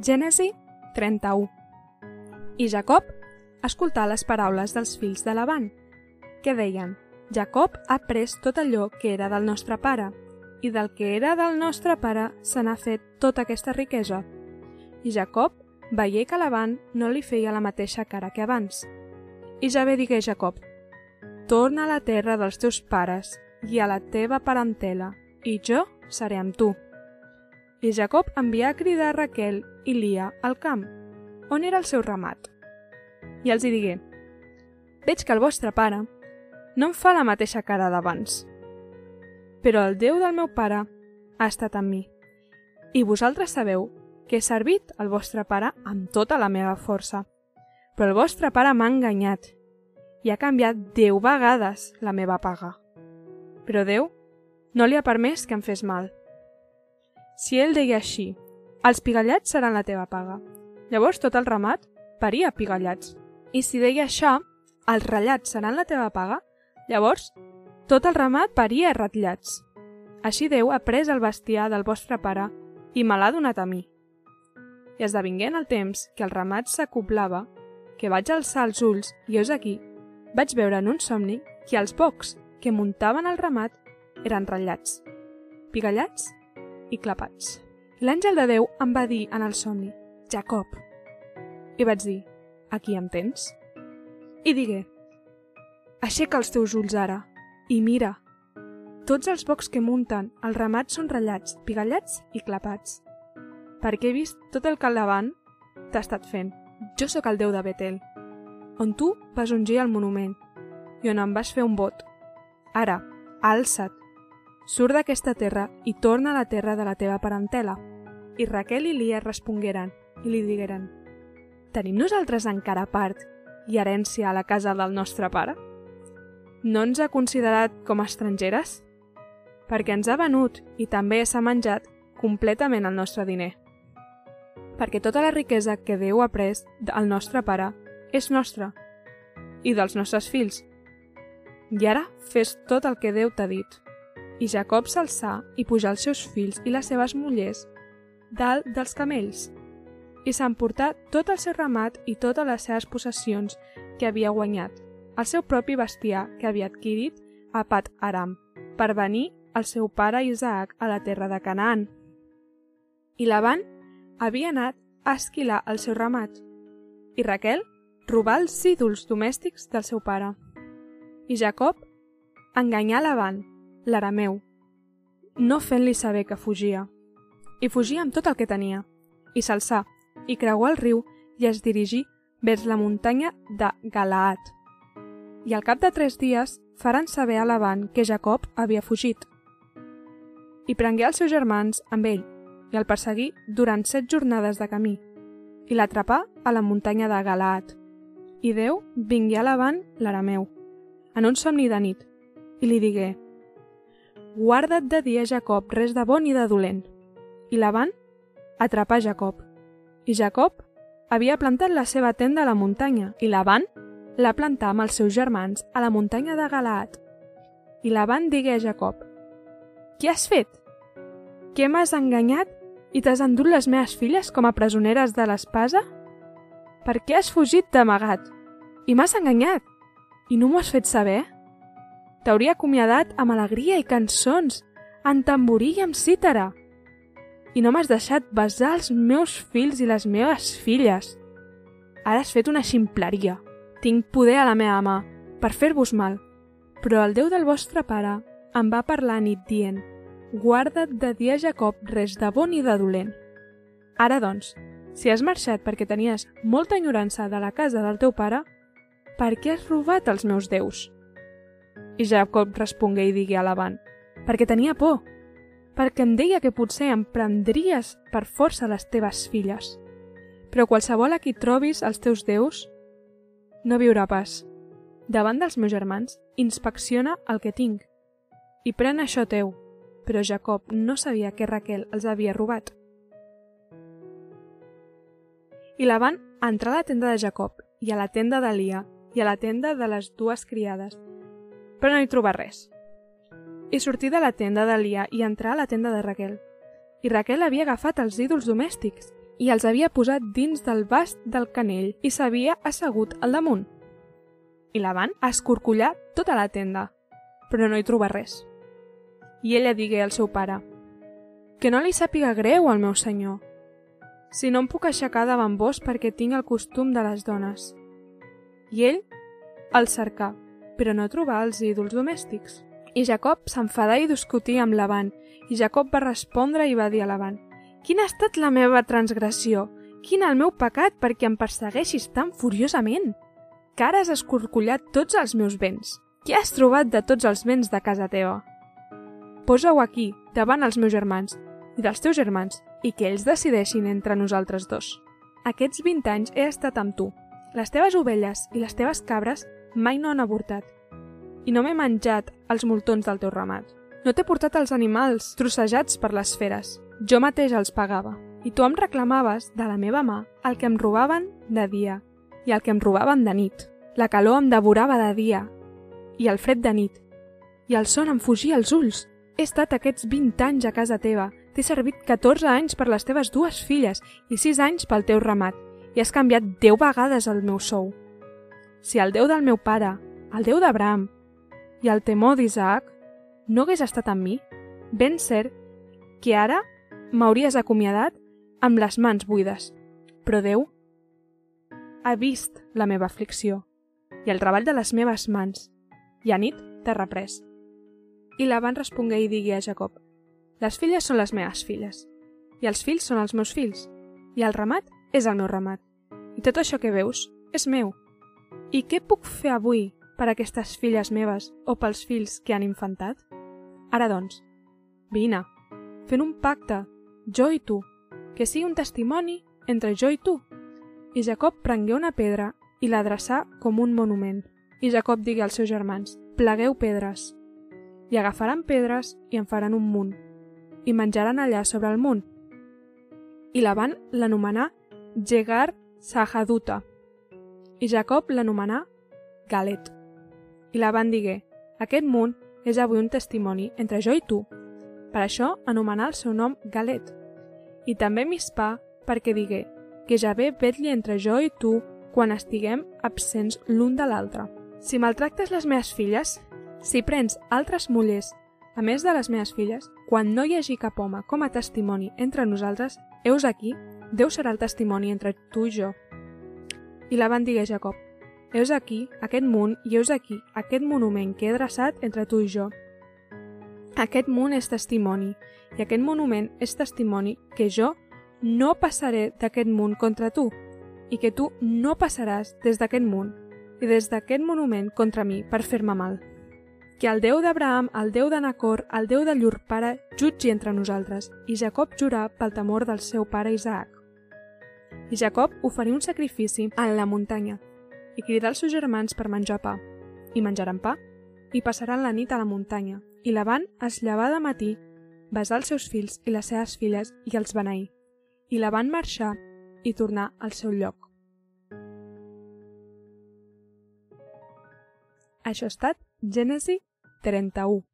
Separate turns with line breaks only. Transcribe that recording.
Gènesi 31. I Jacob escoltà les paraules dels fills de Laban, que deien Jacob ha pres tot allò que era del nostre pare, i del que era del nostre pare se n'ha fet tota aquesta riquesa. I Jacob veié que Laban no li feia la mateixa cara que abans. I ja ve digué Jacob, torna a la terra dels teus pares i a la teva parentela, i jo seré amb tu. I Jacob envià a cridar Raquel i Lia al camp, on era el seu ramat. I els hi digué, veig que el vostre pare no em fa la mateixa cara d'abans, però el Déu del meu pare ha estat amb mi. I vosaltres sabeu que he servit al vostre pare amb tota la meva força. Però el vostre pare m'ha enganyat i ha canviat deu vegades la meva paga. Però Déu no li ha permès que em fes mal. Si ell deia així, els pigallats seran la teva paga. Llavors tot el ramat paria pigallats. I si deia això, els ratllats seran la teva paga, llavors tot el ramat paria ratllats. Així Déu ha pres el bestiar del vostre pare i me l'ha donat a mi. I esdevinguent el temps que el ramat s'acoblava, que vaig alçar els ulls i és aquí, vaig veure en un somni que els pocs que muntaven el ramat eren ratllats, pigallats i clapats. L'àngel de Déu em va dir en el somni, Jacob. I vaig dir, aquí em tens? I digué, aixeca els teus ulls ara i mira. Tots els bocs que munten el ramat són ratllats, pigallats i clapats. Perquè he vist tot el que al davant t'ha estat fent. Jo sóc el Déu de Betel, on tu vas ungir el monument i on em vas fer un vot. Ara, alça't, Surt d'aquesta terra i torna a la terra de la teva parentela. I Raquel i Lia respongueren i li digueren Tenim nosaltres encara part i herència a la casa del nostre pare? No ens ha considerat com a estrangeres? Perquè ens ha venut i també s'ha menjat completament el nostre diner. Perquè tota la riquesa que Déu ha pres del nostre pare és nostra i dels nostres fills. I ara fes tot el que Déu t'ha dit. I Jacob s'alçà i pujà els seus fills i les seves mullers dalt dels camells i s'emportà tot el seu ramat i totes les seves possessions que havia guanyat, el seu propi bestiar que havia adquirit a Pat Aram, per venir el seu pare Isaac a la terra de Canaan. I Laban havia anat a esquilar el seu ramat, i Raquel robà els ídols domèstics del seu pare. I Jacob enganyà Laban, l'arameu, no fent-li saber que fugia. I fugia amb tot el que tenia, i s'alçà, i creuà el riu i es dirigí vers la muntanya de Galaat. I al cap de tres dies faran saber a Laban que Jacob havia fugit. I prengué els seus germans amb ell i el perseguí durant set jornades de camí i l'atrapà a la muntanya de Galaat. I Déu vingué a Laban l'arameu, en un somni de nit, i li digué guarda't de dir a Jacob res de bon i de dolent. I Laban atrapà Jacob. I Jacob havia plantat la seva tenda a la muntanya, i Laban la plantà amb els seus germans a la muntanya de Galaat. I Laban digué a Jacob, Què has fet? Què m'has enganyat i t'has endut les meves filles com a presoneres de l'espasa? Per què has fugit d'amagat? I m'has enganyat? I no m'ho has fet saber? T'hauria acomiadat amb alegria i cançons, en tamborí i amb cítara. I no m'has deixat besar els meus fills i les meves filles. Ara has fet una ximpleria. Tinc poder a la meva mà per fer-vos mal. Però el Déu del vostre pare em va parlar nit dient guarda't de dir a Jacob res de bon i de dolent. Ara, doncs, si has marxat perquè tenies molta enyorança de la casa del teu pare, per què has robat els meus déus? I Jacob respongué i digué a Laban, perquè tenia por, perquè em deia que potser em prendries per força les teves filles. Però qualsevol a qui trobis els teus déus no viurà pas. Davant dels meus germans, inspecciona el que tinc i pren això teu, però Jacob no sabia que Raquel els havia robat. I Laban entrà a la tenda de Jacob i a la tenda d'Elia i a la tenda de les dues criades però no hi trobà res. I sortí de la tenda d'Elia i entrà a la tenda de Raquel. I Raquel havia agafat els ídols domèstics i els havia posat dins del bast del canell i s'havia assegut al damunt. I la van escorcollar tota la tenda, però no hi troba res. I ella digué al seu pare, que no li sàpiga greu al meu senyor, si no em puc aixecar davant vos perquè tinc el costum de les dones. I ell el cercà, però no trobà els ídols domèstics. I Jacob s'enfadà i discutí amb Laban, i Jacob va respondre i va dir a Laban, Quina ha estat la meva transgressió? Quin el meu pecat perquè em persegueixis tan furiosament? Que ara has escorcollat tots els meus béns. Què has trobat de tots els béns de casa teva? Posa-ho aquí, davant els meus germans i dels teus germans, i que ells decideixin entre nosaltres dos. Aquests 20 anys he estat amb tu. Les teves ovelles i les teves cabres mai no han avortat. I no m'he menjat els moltons del teu ramat. No t'he portat els animals trossejats per les feres. Jo mateix els pagava. I tu em reclamaves de la meva mà el que em robaven de dia i el que em robaven de nit. La calor em devorava de dia i el fred de nit. I el son em fugia als ulls. He estat aquests 20 anys a casa teva. T'he servit 14 anys per les teves dues filles i 6 anys pel teu ramat. I has canviat 10 vegades el meu sou. Si el Déu del meu pare, el Déu d'Abraham i el temor d'Isaac no hagués estat amb mi, ben cert que ara m'hauries acomiadat amb les mans buides. Però Déu ha vist la meva aflicció i el treball de les meves mans, i a nit t'ha reprès. I Laban respongué i digui a Jacob, les filles són les meves filles, i els fills són els meus fills, i el ramat és el meu ramat, i tot això que veus és meu. I què puc fer avui per a aquestes filles meves o pels fills que han infantat? Ara doncs, vine, fent un pacte, jo i tu, que sigui un testimoni entre jo i tu. I Jacob prengué una pedra i l'adreçà com un monument. I Jacob digué als seus germans, plegueu pedres. I agafaran pedres i en faran un munt, i menjaran allà sobre el munt. I la van l'anomenar Jegar Sahaduta, i Jacob l'anomenà Galet. I la van digué, aquest munt és avui un testimoni entre jo i tu. Per això anomenà el seu nom Galet. I també Mispà perquè digué que ja ve vetli entre jo i tu quan estiguem absents l'un de l'altre. Si maltractes les meves filles, si prens altres mullers, a més de les meves filles, quan no hi hagi cap home com a testimoni entre nosaltres, heus aquí, Déu serà el testimoni entre tu i jo. I la van digué Jacob, heus aquí aquest munt i heus aquí aquest monument que he dreçat entre tu i jo. Aquest munt és testimoni, i aquest monument és testimoni que jo no passaré d'aquest munt contra tu, i que tu no passaràs des d'aquest munt i des d'aquest monument contra mi per fer-me mal. Que el Déu d'Abraham, el Déu de Nacor, el Déu de llur pare, jutgi entre nosaltres, i Jacob jurà pel temor del seu pare Isaac. I Jacob oferí un sacrifici en la muntanya, i cridà els seus germans per menjar pa, i menjaran pa, i passaran la nit a la muntanya, i la van es llevar de matí, besar els seus fills i les seves filles i els beneir, i la van marxar i tornar al seu lloc. Això ha estat Gènesi 31.